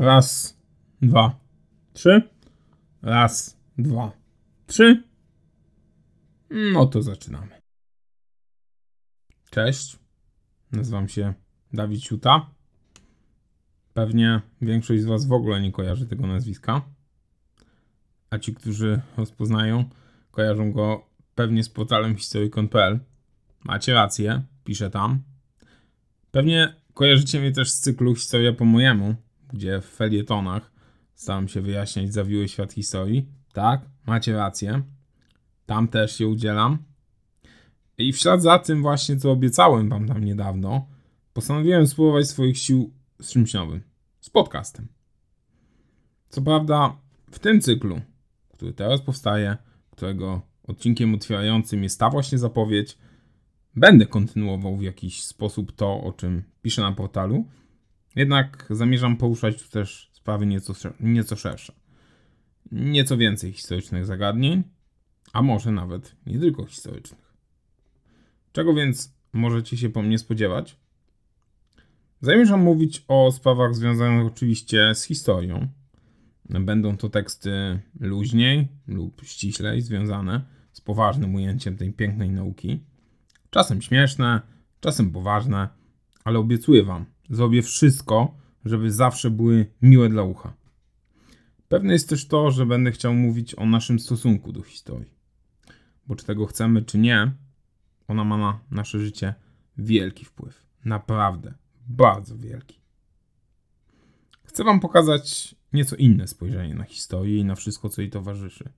Raz, dwa, trzy. Raz, dwa, trzy. No to zaczynamy. Cześć. Nazywam się Dawid Siuta. Pewnie większość z Was w ogóle nie kojarzy tego nazwiska. A ci, którzy rozpoznają, kojarzą go pewnie z portalem historyk.pl. Macie rację, piszę tam. Pewnie kojarzycie mnie też z cyklu Historia po mojemu, gdzie w felietonach staram się wyjaśniać zawiły świat historii. Tak, macie rację. Tam też się udzielam. I w ślad za tym właśnie, co obiecałem wam tam niedawno, postanowiłem spróbować swoich sił z czymś nowym. Z podcastem. Co prawda, w tym cyklu, który teraz powstaje, którego odcinkiem otwierającym jest ta właśnie zapowiedź, będę kontynuował w jakiś sposób to, o czym piszę na portalu, jednak zamierzam poruszać tu też sprawy nieco, nieco szersze. Nieco więcej historycznych zagadnień, a może nawet nie tylko historycznych. Czego więc możecie się po mnie spodziewać? Zamierzam mówić o sprawach związanych oczywiście z historią. Będą to teksty luźniej lub ściślej związane z poważnym ujęciem tej pięknej nauki. Czasem śmieszne, czasem poważne, ale obiecuję Wam, zrobię wszystko, żeby zawsze były miłe dla ucha. Pewne jest też to, że będę chciał mówić o naszym stosunku do historii. Bo czy tego chcemy, czy nie, ona ma na nasze życie wielki wpływ. Naprawdę, bardzo wielki. Chcę Wam pokazać nieco inne spojrzenie na historię i na wszystko, co jej towarzyszy.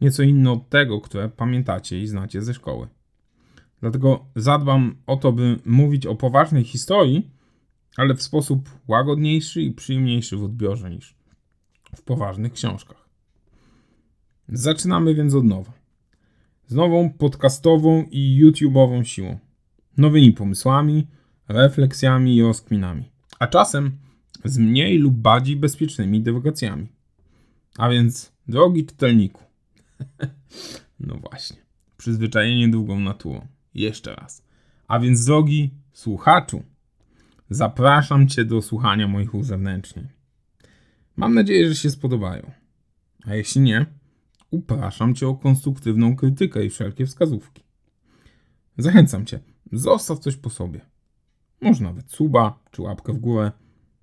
Nieco inne od tego, które pamiętacie i znacie ze szkoły. Dlatego zadbam o to, by mówić o poważnej historii, ale w sposób łagodniejszy i przyjemniejszy w odbiorze niż w poważnych książkach. Zaczynamy więc od nowa. Z nową podcastową i YouTube'ową siłą. Nowymi pomysłami, refleksjami i rozkminami. A czasem z mniej lub bardziej bezpiecznymi dywagacjami. A więc, drogi czytelniku. no właśnie. Przyzwyczajenie długą naturą. Jeszcze raz. A więc, drogi słuchaczu, zapraszam Cię do słuchania moich uzewnętrznień. Mam nadzieję, że się spodobają. A jeśli nie, upraszam Cię o konstruktywną krytykę i wszelkie wskazówki. Zachęcam Cię, zostaw coś po sobie. Może nawet suba czy łapkę w górę.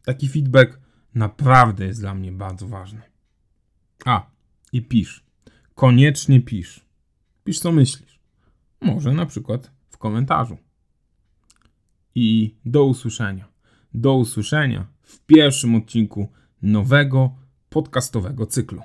Taki feedback naprawdę jest dla mnie bardzo ważny. A, i pisz. Koniecznie pisz. Pisz co myślisz. Może na przykład w komentarzu. I do usłyszenia. Do usłyszenia w pierwszym odcinku nowego podcastowego cyklu.